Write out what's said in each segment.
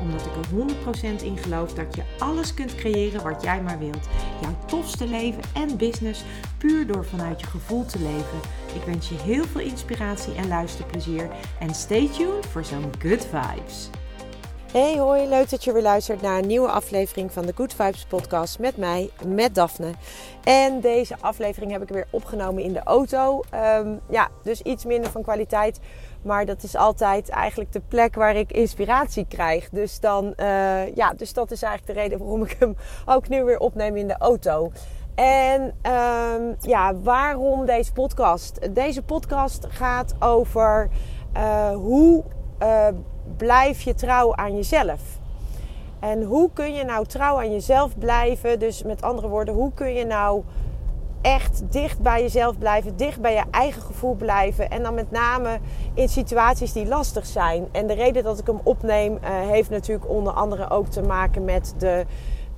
Omdat ik er 100% in geloof dat je alles kunt creëren wat jij maar wilt. Jouw tofste leven en business puur door vanuit je gevoel te leven. Ik wens je heel veel inspiratie en luisterplezier. En stay tuned voor zo'n good vibes. Hey hoi, leuk dat je weer luistert naar een nieuwe aflevering van de Good Vibes podcast met mij, met Daphne. En deze aflevering heb ik weer opgenomen in de auto. Ehm, ja, dus iets minder van kwaliteit. Maar dat is altijd eigenlijk de plek waar ik inspiratie krijg. Dus, dan, uh, ja, dus dat is eigenlijk de reden waarom ik hem ook nu weer opneem in de auto. En um, ja, waarom deze podcast? Deze podcast gaat over uh, hoe uh, blijf je trouw aan jezelf. En hoe kun je nou trouw aan jezelf blijven? Dus met andere woorden, hoe kun je nou echt dicht bij jezelf blijven, dicht bij je eigen gevoel blijven. En dan met name in situaties die lastig zijn. En de reden dat ik hem opneem, uh, heeft natuurlijk onder andere ook te maken met de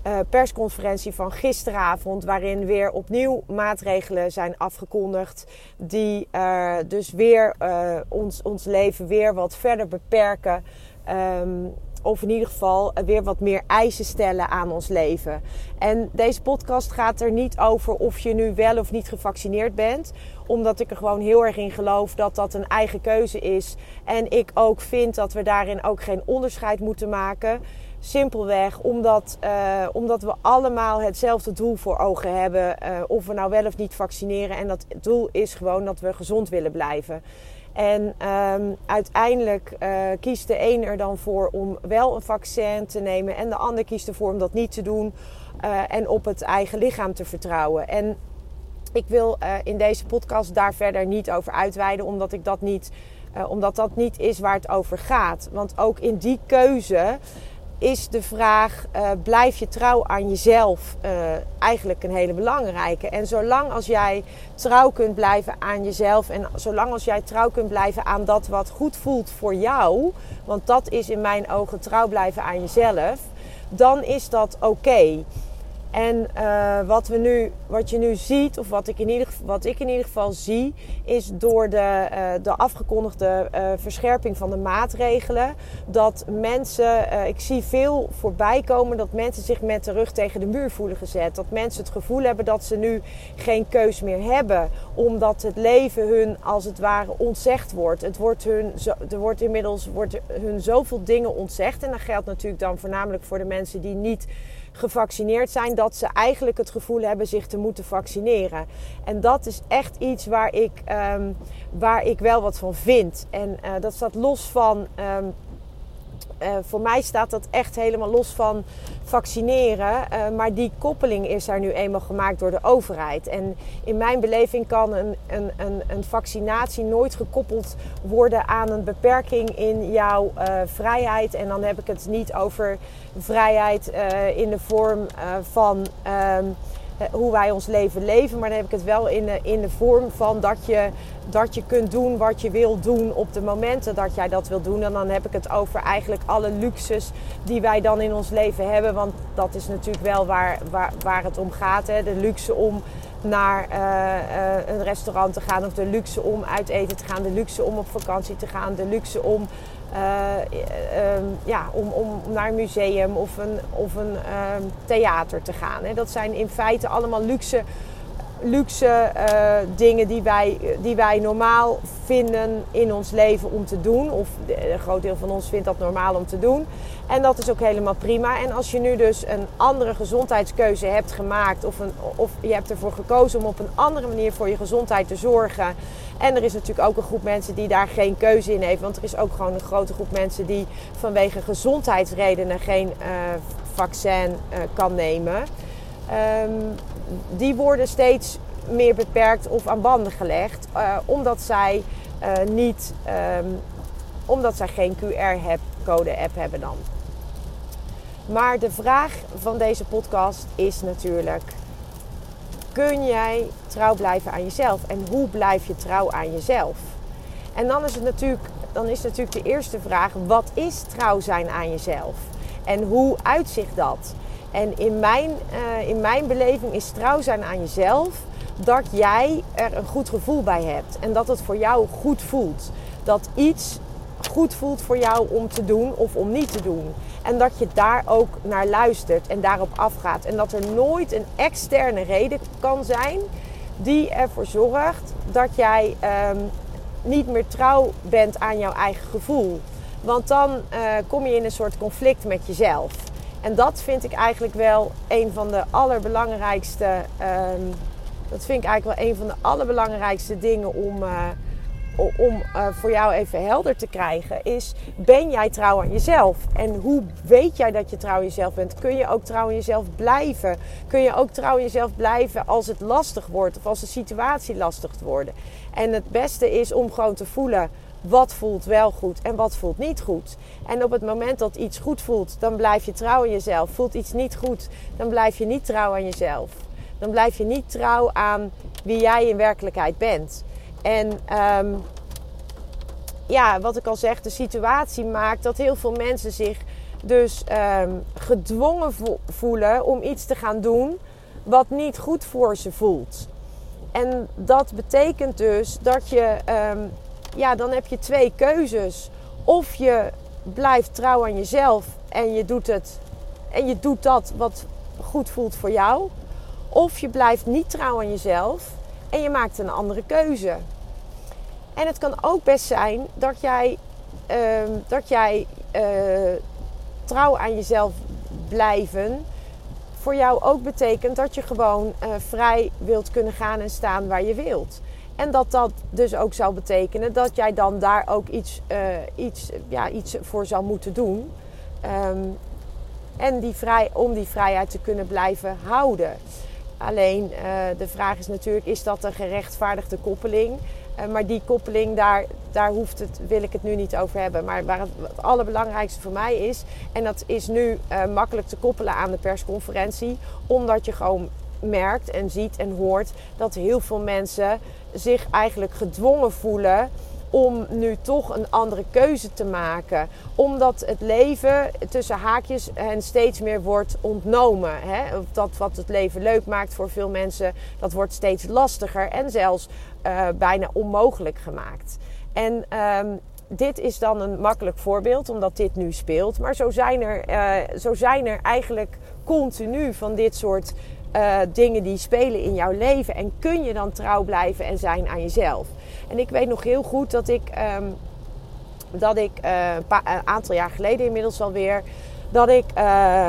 uh, persconferentie van gisteravond, waarin weer opnieuw maatregelen zijn afgekondigd. Die uh, dus weer ons, ons leven weer wat verder beperken. Um, of in ieder geval weer wat meer eisen stellen aan ons leven. En deze podcast gaat er niet over of je nu wel of niet gevaccineerd bent. Omdat ik er gewoon heel erg in geloof dat dat een eigen keuze is. En ik ook vind dat we daarin ook geen onderscheid moeten maken. Simpelweg omdat, uh, omdat we allemaal hetzelfde doel voor ogen hebben. Uh, of we nou wel of niet vaccineren. En dat doel is gewoon dat we gezond willen blijven. En um, uiteindelijk uh, kiest de een er dan voor om wel een vaccin te nemen. En de ander kiest ervoor om dat niet te doen. en op het eigen lichaam te vertrouwen. En ik wil in deze podcast daar verder niet over uitweiden. Omdat ik dat niet. omdat dat niet is waar het over gaat. Want ook in die keuze is de vraag: uh, blijf je trouw aan jezelf? Uh, eigenlijk een hele belangrijke. En zolang als jij trouw kunt blijven aan jezelf en zolang als jij trouw kunt blijven aan dat wat goed voelt voor jou, want dat is in mijn ogen trouw blijven aan jezelf, dan is dat oké. En uh, wat, we nu, wat je nu ziet, of wat ik in ieder, wat ik in ieder geval zie, is door de, uh, de afgekondigde uh, verscherping van de maatregelen, dat mensen, ik zie veel voorbij komen dat mensen zich met de rug tegen de muur voelen gezet. Dat mensen het gevoel hebben dat ze nu geen keus meer hebben, omdat het leven hun als het ware ontzegd wordt. Het wordt hun, er wordt inmiddels wordt hun zoveel dingen ontzegd. En dat geldt natuurlijk dan voornamelijk voor de mensen die niet gevaccineerd zijn, dat ze eigenlijk het gevoel hebben zich te moeten vaccineren. En dat is echt iets waar ik, um, waar ik wel wat van vind. En uh, dat staat los van. Um, uh, voor mij staat dat echt helemaal los van vaccineren. Uh, maar die koppeling is daar nu eenmaal gemaakt door de overheid. En in mijn beleving kan een, een, een, een vaccinatie nooit gekoppeld worden aan een beperking in jouw uh, vrijheid. En dan heb ik het niet over vrijheid in de vorm van. Um, hoe wij ons leven leven. Maar dan heb ik het wel in de, in de vorm van dat je, dat je kunt doen wat je wil doen op de momenten dat jij dat wil doen. En dan heb ik het over eigenlijk alle luxes die wij dan in ons leven hebben. Want dat is natuurlijk wel waar, waar, waar het om gaat. Hè? De luxe om naar uh, uh, een restaurant te gaan. Of de luxe om uit eten te gaan. De luxe om op vakantie te gaan. De luxe om uh, um, ja, om, om naar een museum of een, of een um, theater te gaan. Hè. Dat zijn in feite allemaal luxe, luxe uh, dingen die wij, die wij normaal vinden in ons leven om te doen. Of een groot deel van ons vindt dat normaal om te doen. En dat is ook helemaal prima. En als je nu dus een andere gezondheidskeuze hebt gemaakt, of, een, of je hebt ervoor gekozen om op een andere manier voor je gezondheid te zorgen. En er is natuurlijk ook een groep mensen die daar geen keuze in heeft. Want er is ook gewoon een grote groep mensen die vanwege gezondheidsredenen geen uh, vaccin uh, kan nemen. Um, die worden steeds meer beperkt of aan banden gelegd. Uh, omdat zij niet, um, omdat zij geen QR-code-app hebben dan. Maar de vraag van deze podcast is natuurlijk: kun jij trouw blijven aan jezelf? En hoe blijf je trouw aan jezelf? En dan is het natuurlijk, dan is natuurlijk de eerste vraag: wat is trouw zijn aan jezelf? En hoe uitzicht dat? En in mijn, uh, in mijn beleving is trouw zijn aan jezelf dat jij er een goed gevoel bij hebt. En dat het voor jou goed voelt. Dat iets goed voelt voor jou om te doen of om niet te doen. En dat je daar ook naar luistert en daarop afgaat. En dat er nooit een externe reden kan zijn die ervoor zorgt dat jij um, niet meer trouw bent aan jouw eigen gevoel. Want dan uh, kom je in een soort conflict met jezelf. En dat vind ik eigenlijk wel een van de allerbelangrijkste. Um, dat vind ik eigenlijk wel een van de allerbelangrijkste dingen om, uh, om uh, voor jou even helder te krijgen. Is ben jij trouw aan jezelf? En hoe weet jij dat je trouw aan jezelf bent? Kun je ook trouw aan jezelf blijven? Kun je ook trouw aan jezelf blijven als het lastig wordt of als de situatie lastig wordt? En het beste is om gewoon te voelen wat voelt wel goed en wat voelt niet goed. En op het moment dat iets goed voelt, dan blijf je trouw aan jezelf. Voelt iets niet goed, dan blijf je niet trouw aan jezelf. Dan blijf je niet trouw aan wie jij in werkelijkheid bent. En um, ja, wat ik al zeg, de situatie maakt dat heel veel mensen zich dus um, gedwongen voelen om iets te gaan doen wat niet goed voor ze voelt. En dat betekent dus dat je um, ja, dan heb je twee keuzes. Of je blijft trouw aan jezelf en je doet het en je doet dat wat goed voelt voor jou. Of je blijft niet trouw aan jezelf en je maakt een andere keuze. En het kan ook best zijn dat jij, uh, dat jij uh, trouw aan jezelf blijven voor jou ook betekent dat je gewoon uh, vrij wilt kunnen gaan en staan waar je wilt. En dat dat dus ook zou betekenen dat jij dan daar ook iets, uh, iets, ja, iets voor zou moeten doen. Um, en die vrij, om die vrijheid te kunnen blijven houden. Alleen uh, de vraag is natuurlijk, is dat een gerechtvaardigde koppeling? Uh, maar die koppeling, daar, daar hoeft het, wil ik het nu niet over hebben. Maar waar het, allerbelangrijkste voor mij is, en dat is nu makkelijk te koppelen aan de persconferentie, omdat je gewoon merkt en ziet en hoort dat heel veel mensen zich eigenlijk gedwongen voelen om nu toch een andere keuze te maken. Omdat het leven tussen haakjes hen steeds meer wordt ontnomen. Hè? Dat wat het leven leuk maakt voor veel mensen, dat wordt steeds lastiger en zelfs uh, bijna onmogelijk gemaakt. En um, dit is dan een makkelijk voorbeeld, omdat dit nu speelt. Maar zo zijn er, uh, zo zijn er eigenlijk continu van dit soort uh, dingen die spelen in jouw leven. En kun je dan trouw blijven en zijn aan jezelf. En ik weet nog heel goed dat ik, um, dat ik uh, een, aantal jaar geleden inmiddels alweer, dat ik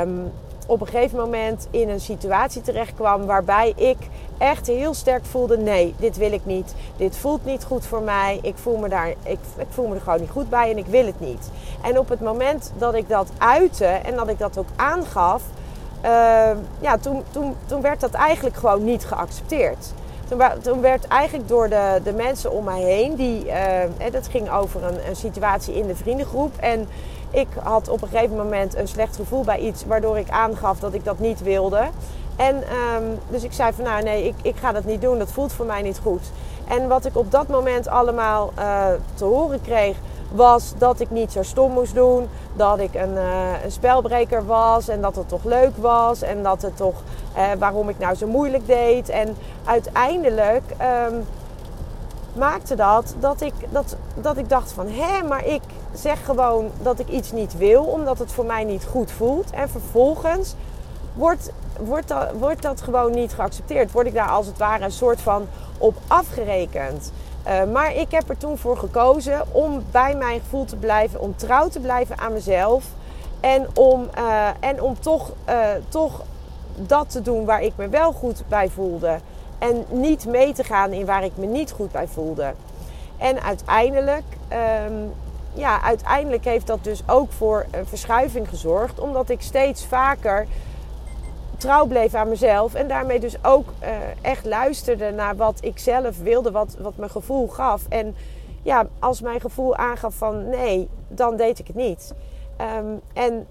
um, op een gegeven moment in een situatie terecht kwam waarbij ik echt heel sterk voelde: nee, dit wil ik niet. Dit voelt niet goed voor mij. Ik voel me daar, ik, ik voel me er gewoon niet goed bij en ik wil het niet. En op het moment dat ik dat uitte en dat ik dat ook aangaf ja, toen, toen, toen werd dat eigenlijk gewoon niet geaccepteerd. Toen, werd eigenlijk door de, de mensen om mij heen, die, uh, dat ging over een, een situatie in de vriendengroep. En ik had op een gegeven moment een slecht gevoel bij iets, waardoor ik aangaf dat ik dat niet wilde. En um, dus ik zei van nou nee, ik, ik ga dat niet doen, dat voelt voor mij niet goed. En wat ik op dat moment allemaal uh, te horen kreeg, was dat ik niet zo stom moest doen. Dat ik een, uh, een spelbreker was en dat het toch leuk was. En dat het toch, uh, waarom ik nou zo moeilijk deed. En uiteindelijk um, maakte dat dat ik, dat, dat ik dacht van... Hé, maar ik zeg gewoon dat ik iets niet wil omdat het voor mij niet goed voelt. En vervolgens wordt, wordt, dat, wordt dat gewoon niet geaccepteerd. Word ik daar als het ware een soort van op afgerekend. Uh, maar ik heb er toen voor gekozen om bij mijn gevoel te blijven, om trouw te blijven aan mezelf. En om, uh, en om toch, uh, toch dat te doen waar ik me wel goed bij voelde. En niet mee te gaan in waar ik me niet goed bij voelde. En uiteindelijk, um, ja, uiteindelijk heeft dat dus ook voor een verschuiving gezorgd. Omdat ik steeds vaker trouw bleef aan mezelf. En daarmee dus ook uh, echt luisterde naar wat ik zelf wilde, wat, wat mijn gevoel gaf. En ja, als mijn gevoel aangaf van nee, dan deed ik het niet. Um, en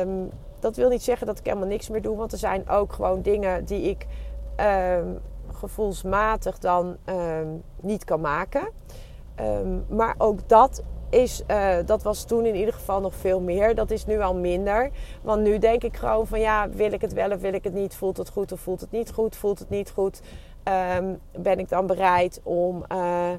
um, dat wil niet zeggen dat ik helemaal niks meer doe, want er zijn ook gewoon dingen die ik ehm, gevoelsmatig dan ehm, niet kan maken. Ehm, maar ook dat is, eh, dat was toen in ieder geval nog veel meer. Dat is nu al minder. Want nu denk ik gewoon van ja, wil ik het wel of wil ik het niet? Voelt het goed of voelt het niet goed? Voelt het niet goed? ben ik dan bereid om uh,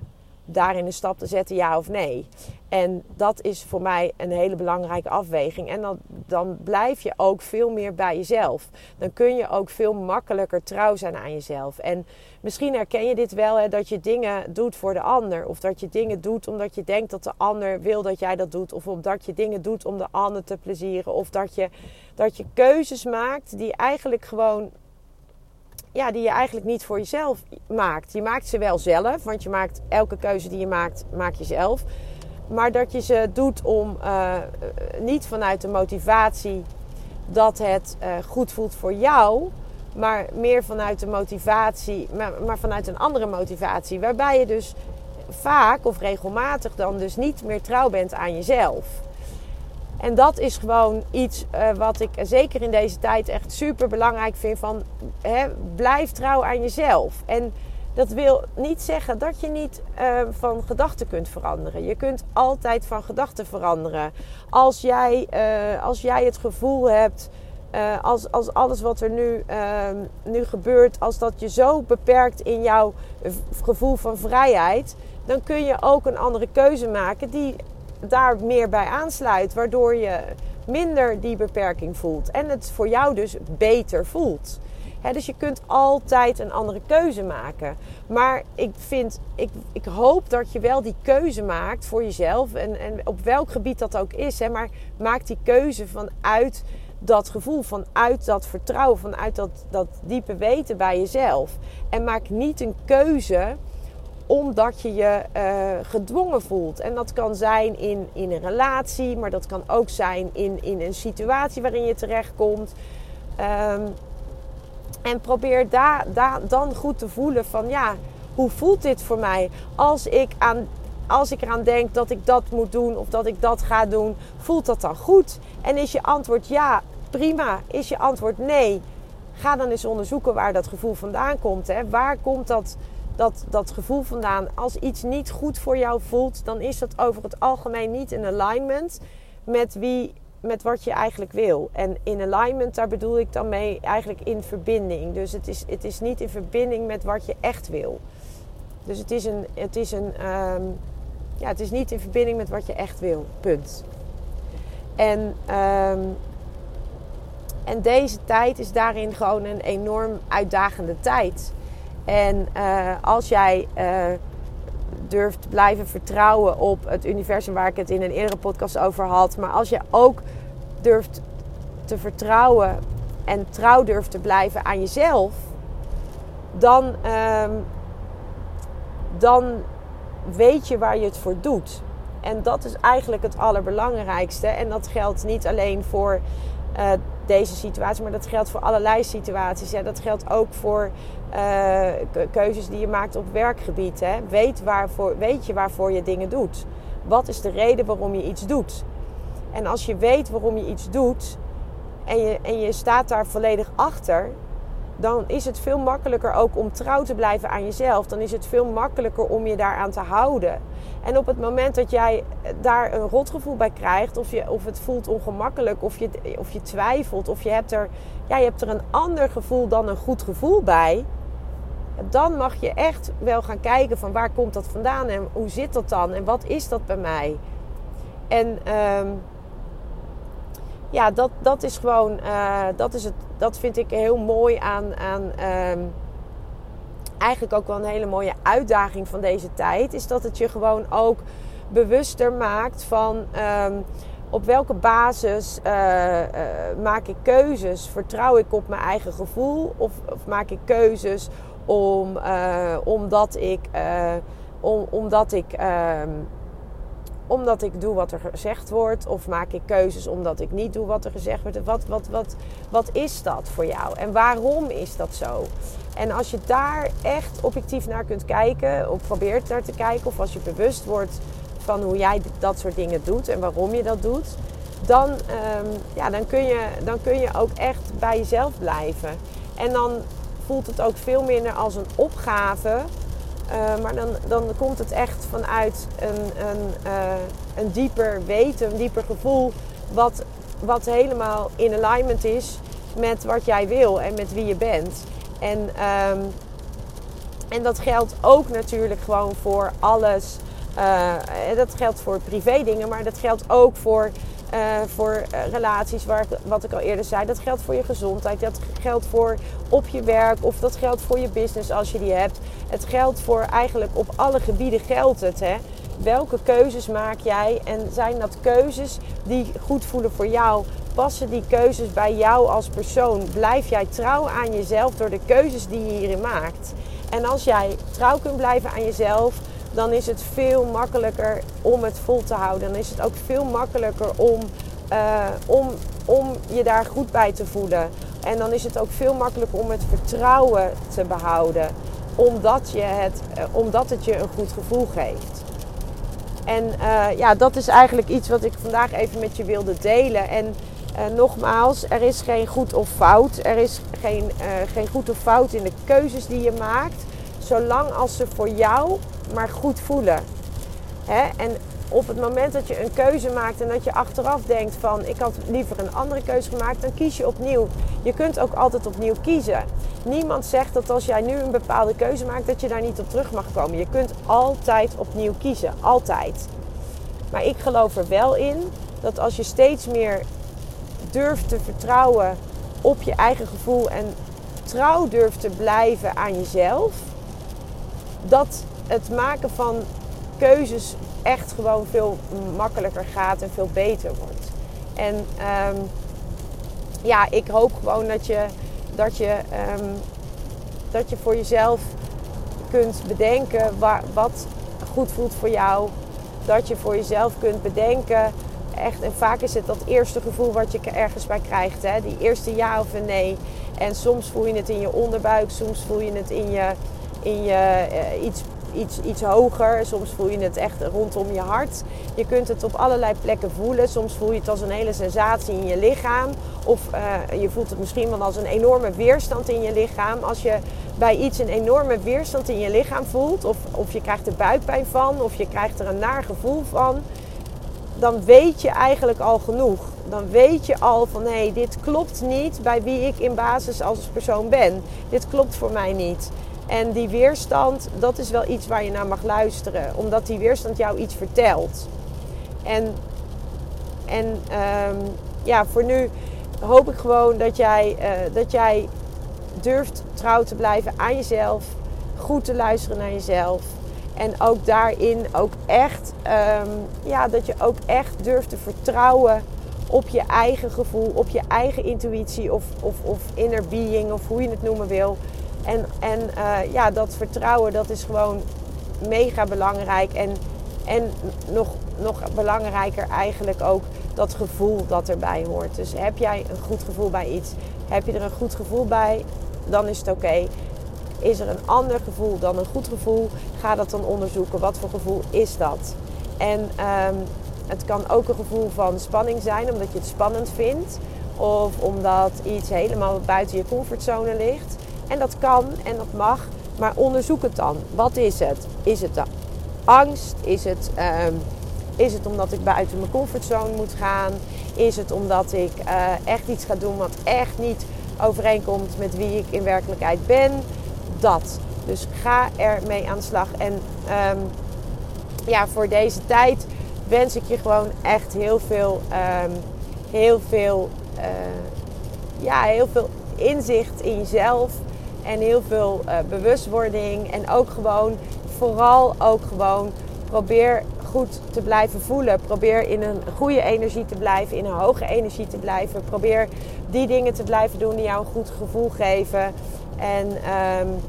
daarin een stap te zetten, ja of nee? En dat is voor mij een hele belangrijke afweging. En dan, dan blijf je ook veel meer bij jezelf. Dan kun je ook veel makkelijker trouw zijn aan jezelf. En misschien herken je dit wel, hè, dat je dingen doet voor de ander. Of dat je dingen doet omdat je denkt dat de ander wil dat jij dat doet. Of omdat je dingen doet om de ander te plezieren. Of dat je, dat je keuzes maakt die eigenlijk gewoon ja, die je eigenlijk niet voor jezelf maakt. Je maakt ze wel zelf, want je maakt elke keuze die je maakt, maak je zelf. Maar dat je ze doet om uh, niet vanuit de motivatie dat het uh, goed voelt voor jou, maar meer vanuit de motivatie, maar, maar, vanuit een andere motivatie. Waarbij je dus vaak of regelmatig dan dus niet meer trouw bent aan jezelf. En dat is gewoon iets uh, wat ik zeker in deze tijd echt super belangrijk vind. Van, hè, blijf trouw aan jezelf. En dat wil niet zeggen dat je niet uh, van gedachten kunt veranderen. Je kunt altijd van gedachten veranderen. Als jij, uh, als jij het gevoel hebt, als, als alles wat er nu, ehm, nu gebeurt, als dat je zo beperkt in jouw gevoel van vrijheid, dan kun je ook een andere keuze maken die daar meer bij aansluit, waardoor je minder die beperking voelt en het voor jou dus beter voelt dus je kunt altijd een andere keuze maken. Maar ik vind, ik, ik hoop dat je wel die keuze maakt voor jezelf. En, en op welk gebied dat ook is. Maar maak die keuze vanuit dat gevoel, vanuit dat vertrouwen, vanuit dat, dat diepe weten bij jezelf. En maak niet een keuze omdat je je uh, gedwongen voelt. En dat kan zijn in, in een relatie, maar dat kan ook zijn in, in een situatie waarin je terechtkomt. Um, en probeer daar, daar dan goed te voelen van ja, hoe voelt dit voor mij? Als ik, aan, als ik eraan denk dat ik dat moet doen of dat ik dat ga doen, voelt dat dan goed? En is je antwoord ja, prima. Is je antwoord nee? Ga dan eens onderzoeken waar dat gevoel vandaan komt. Hè? Waar komt dat, dat, dat gevoel vandaan? Als iets niet goed voor jou voelt, dan is dat over het algemeen niet in alignment met wie met wat je eigenlijk wil. En in alignment, daar bedoel ik dan mee eigenlijk in verbinding. Dus het is, het is niet in verbinding met wat je echt wil. Dus het is, een, het, is een, ehm, ja, het is niet in verbinding met wat je echt wil. Punt. En, um, en deze tijd is daarin gewoon een enorm uitdagende tijd. En uh, als jij uh, durft blijven vertrouwen op het universum waar ik het in een eerdere podcast over had. Maar als je ook durft te vertrouwen en trouw durft te blijven aan jezelf, dan, um, dan weet je waar je het voor doet. En dat is eigenlijk het allerbelangrijkste. En dat geldt niet alleen voor uh, deze situatie, maar dat geldt voor allerlei situaties. Ja, dat geldt ook voor uh, keuzes die je maakt op werkgebied. Hè. Weet, waarvoor, weet je waarvoor je dingen doet? Wat is de reden waarom je iets doet? En als je weet waarom je iets doet en je, en je staat daar volledig achter, dan is het veel makkelijker ook om trouw te blijven aan jezelf. Dan is het veel makkelijker om je daaraan te houden. En op het moment dat jij daar een rotgevoel bij krijgt, of, je, of het voelt ongemakkelijk, of je, of je twijfelt, of je hebt, er, ja, je hebt er een ander gevoel dan een goed gevoel bij, dan mag je echt wel gaan kijken van waar komt dat vandaan en hoe zit dat dan en wat is dat bij mij. En um, ja, dat, dat is gewoon, uh, dat, is het, dat vind ik heel mooi aan, aan um, eigenlijk ook wel een hele mooie uitdaging van deze tijd. Is dat het je gewoon ook bewuster maakt van um, op welke basis uh, uh, maak ik keuzes? Vertrouw ik op mijn eigen gevoel of, of maak ik keuzes om, omdat ik, om, omdat ik um, omdat ik doe wat er gezegd wordt? Of maak ik keuzes omdat ik niet doe wat er gezegd wordt? Wat, wat, wat, wat is dat voor jou? En waarom is dat zo? En als je daar echt objectief naar kunt kijken, of probeert naar te kijken, of als je bewust wordt van hoe jij dat soort dingen doet en waarom je dat doet, dan, um, ja, dan, kun, je, dan kun je ook echt bij jezelf blijven. En dan voelt het ook veel minder als een opgave. Uh, maar dan, dan komt het echt vanuit een, een, uh, een dieper weten, een dieper gevoel. Wat, wat helemaal in alignment is met wat jij wil en met wie je bent. En, um, en dat geldt ook natuurlijk gewoon voor alles. Uh, dat geldt voor privé dingen, maar dat geldt ook voor uh, voor uh, relaties, waar, wat ik al eerder zei. Dat geldt voor je gezondheid, dat geldt voor op je werk of dat geldt voor je business als je die hebt. Het geldt voor eigenlijk op alle gebieden geldt het. Hè? Welke keuzes maak jij en zijn dat keuzes die goed voelen voor jou? Passen die keuzes bij jou als persoon? Blijf jij trouw aan jezelf door de keuzes die je hierin maakt? En als jij trouw kunt blijven aan jezelf, dan is het veel makkelijker om het vol te houden. Dan is het ook veel makkelijker om, uh, om, om je daar goed bij te voelen. En dan is het ook veel makkelijker om het vertrouwen te behouden. Omdat, je het, uh, omdat het je een goed gevoel geeft. En uh, ja, dat is eigenlijk iets wat ik vandaag even met je wilde delen. En nogmaals, er is geen goed of fout. Er is geen, geen goed of fout in de keuzes die je maakt. Zolang als ze voor jou maar goed voelen. Hè? En op het moment dat je een keuze maakt en dat je achteraf denkt van ik had liever een andere keuze gemaakt, dan kies je opnieuw. Je kunt ook altijd opnieuw kiezen. Niemand zegt dat als jij nu een bepaalde keuze maakt dat je daar niet op terug mag komen. Je kunt altijd opnieuw kiezen, altijd. Maar ik geloof er wel in dat als je steeds meer durft te vertrouwen op je eigen gevoel en trouw durft te blijven aan jezelf, dat het maken van keuzes echt gewoon veel makkelijker gaat en veel beter wordt. En um, ja, ik hoop gewoon dat je, dat je, um, dat je voor jezelf kunt bedenken waar, wat goed voelt voor jou. Dat je voor jezelf kunt bedenken. Echt, en vaak is het dat eerste gevoel wat je ergens bij krijgt. Hè? Die eerste ja of een nee. En soms voel je het in je onderbuik, soms voel je het in je, in je uh, iets iets, iets hoger. Soms voel je het echt rondom je hart. Je kunt het op allerlei plekken voelen. Soms voel je het als een hele sensatie in je lichaam. Of uh, je voelt het misschien wel als een enorme weerstand in je lichaam. Als je bij iets een enorme weerstand in je lichaam voelt, of, of je krijgt er buikpijn van, of je krijgt er een naar gevoel van, dan weet je eigenlijk al genoeg. Dan weet je al van hé, hey, dit klopt niet bij wie ik in basis als persoon ben. Dit klopt voor mij niet. En die weerstand, dat is wel iets waar je naar mag luisteren. Omdat die weerstand jou iets vertelt. En, en um, ja, voor nu hoop ik gewoon dat jij, uh, dat jij durft trouw te blijven aan jezelf. Goed te luisteren naar jezelf. En ook daarin ook echt, um, ja, dat je ook echt durft te vertrouwen op je eigen gevoel, op je eigen intuïtie of, of, of inner being of hoe je het noemen wil. En, en uh, ja, dat vertrouwen, dat is gewoon mega belangrijk. En, en nog, nog belangrijker eigenlijk ook dat gevoel dat erbij hoort. Dus heb jij een goed gevoel bij iets, heb je er een goed gevoel bij, dan is het oké. Is er een ander gevoel dan een goed gevoel, ga dat dan onderzoeken. Wat voor gevoel is dat? En um, het kan ook een gevoel van spanning zijn, omdat je het spannend vindt. Of omdat iets helemaal buiten je comfortzone ligt. En dat kan en dat mag, maar onderzoek het dan. Wat is het? Is het de angst? Is het, um, is het omdat ik buiten mijn comfortzone moet gaan? Is het omdat ik uh, echt iets ga doen wat echt niet overeenkomt met wie ik in werkelijkheid ben? Dat. Dus ga ermee aan de slag. En um, ja, voor deze tijd wens ik je gewoon echt heel veel, um, heel veel, uh, ja, heel veel inzicht in jezelf. En heel veel uh, bewustwording. En ook gewoon, vooral ook gewoon, probeer goed te blijven voelen. Probeer in een goede energie te blijven, in een hoge energie te blijven. Probeer die dingen te blijven doen die jou een goed gevoel geven. En um,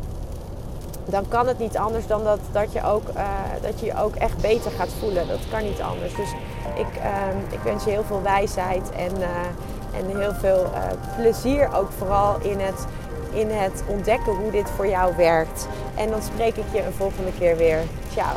dan kan het niet anders dan dat, dat, je ook, uh, dat je ook echt beter gaat voelen. Dat kan niet anders. Dus ik, um, ik wens je heel veel wijsheid en, uh, en heel veel plezier ook vooral in het in het ontdekken hoe dit voor jou werkt. En dan spreek ik je een volgende keer weer. Ciao.